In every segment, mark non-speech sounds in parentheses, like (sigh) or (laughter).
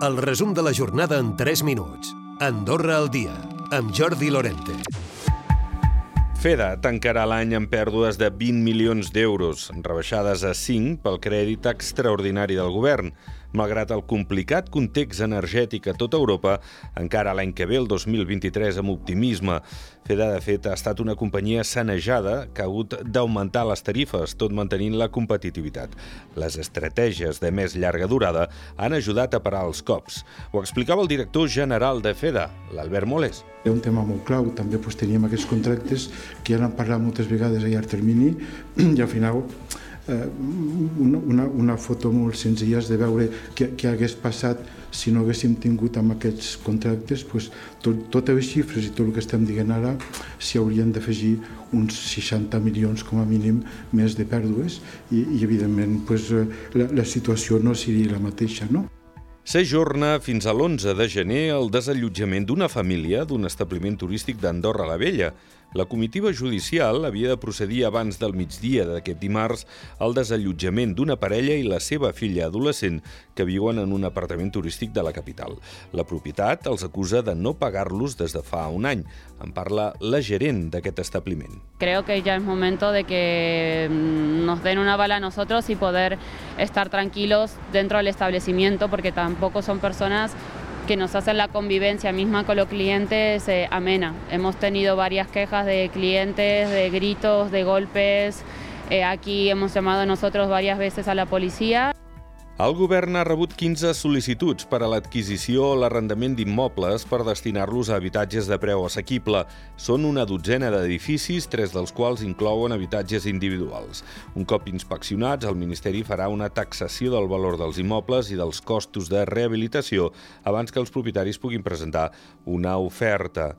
El resum de la jornada en 3 minuts. Andorra al dia, amb Jordi Lorente. FEDA tancarà l'any amb pèrdues de 20 milions d'euros, rebaixades a 5 pel crèdit extraordinari del govern. Malgrat el complicat context energètic a tota Europa, encara l'any que ve, el 2023, amb optimisme. FEDA, de fet, ha estat una companyia sanejada que ha hagut d'augmentar les tarifes, tot mantenint la competitivitat. Les estratègies de més llarga durada han ajudat a parar els cops. Ho explicava el director general de FEDA, l'Albert Moles. Hi un tema molt clau, també pues, teníem aquests contractes que ja n'han parlat moltes vegades a llarg termini (clears throat) i al final una, una, una foto molt senzilla de veure què, què hagués passat si no haguéssim tingut amb aquests contractes pues, tot, les xifres i tot el que estem dient ara s'hi haurien d'afegir uns 60 milions com a mínim més de pèrdues i, i evidentment pues, la, la situació no seria la mateixa. No? S'ajorna fins a l'11 de gener el desallotjament d'una família d'un establiment turístic d'Andorra la Vella. La comitiva judicial havia de procedir abans del migdia d'aquest dimarts al desallotjament d'una parella i la seva filla adolescent que viuen en un apartament turístic de la capital. La propietat els acusa de no pagar-los des de fa un any. En parla la gerent d'aquest establiment. Creo que ya es momento de que mm, nos den una bala a nosotros y poder estar tranquilos dentro del establecimiento porque tampoco son personas que nos hacen la convivencia misma con los clientes eh, amena. Hemos tenido varias quejas de clientes, de gritos, de golpes. Eh, aquí hemos llamado nosotros varias veces a la policía. El govern ha rebut 15 sol·licituds per a l'adquisició o l'arrendament d'immobles per destinar-los a habitatges de preu assequible. Són una dotzena d'edificis, tres dels quals inclouen habitatges individuals. Un cop inspeccionats, el Ministeri farà una taxació del valor dels immobles i dels costos de rehabilitació abans que els propietaris puguin presentar una oferta.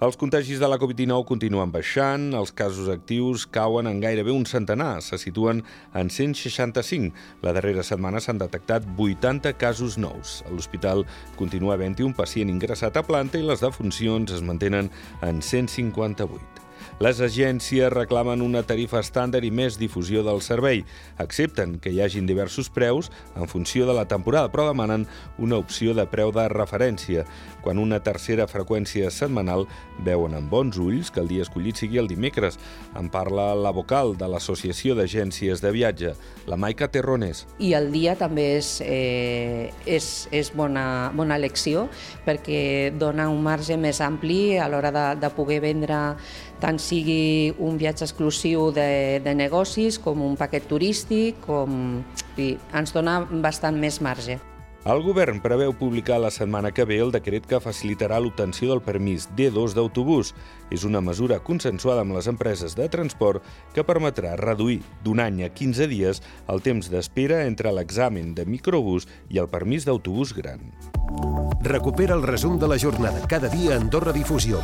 Els contagis de la Covid-19 continuen baixant, els casos actius cauen en gairebé un centenar, se situen en 165. La darrera setmana s'han detectat 80 casos nous. A l'hospital continua havent-hi un pacient ingressat a planta i les defuncions es mantenen en 158. Les agències reclamen una tarifa estàndard i més difusió del servei. Accepten que hi hagin diversos preus en funció de la temporada, però demanen una opció de preu de referència. Quan una tercera freqüència setmanal veuen amb bons ulls que el dia escollit sigui el dimecres. En parla la vocal de l'Associació d'Agències de Viatge, la Maica Terrones. I el dia també és, eh, és, és bona, bona elecció perquè dona un marge més ampli a l'hora de, de poder vendre tant sigui un viatge exclusiu de, de negocis com un paquet turístic, com... I ens dona bastant més marge. El govern preveu publicar la setmana que ve el decret que facilitarà l'obtenció del permís D2 d'autobús. És una mesura consensuada amb les empreses de transport que permetrà reduir d'un any a 15 dies el temps d'espera entre l'examen de microbús i el permís d'autobús gran. Recupera el resum de la jornada cada dia a Andorra Difusió.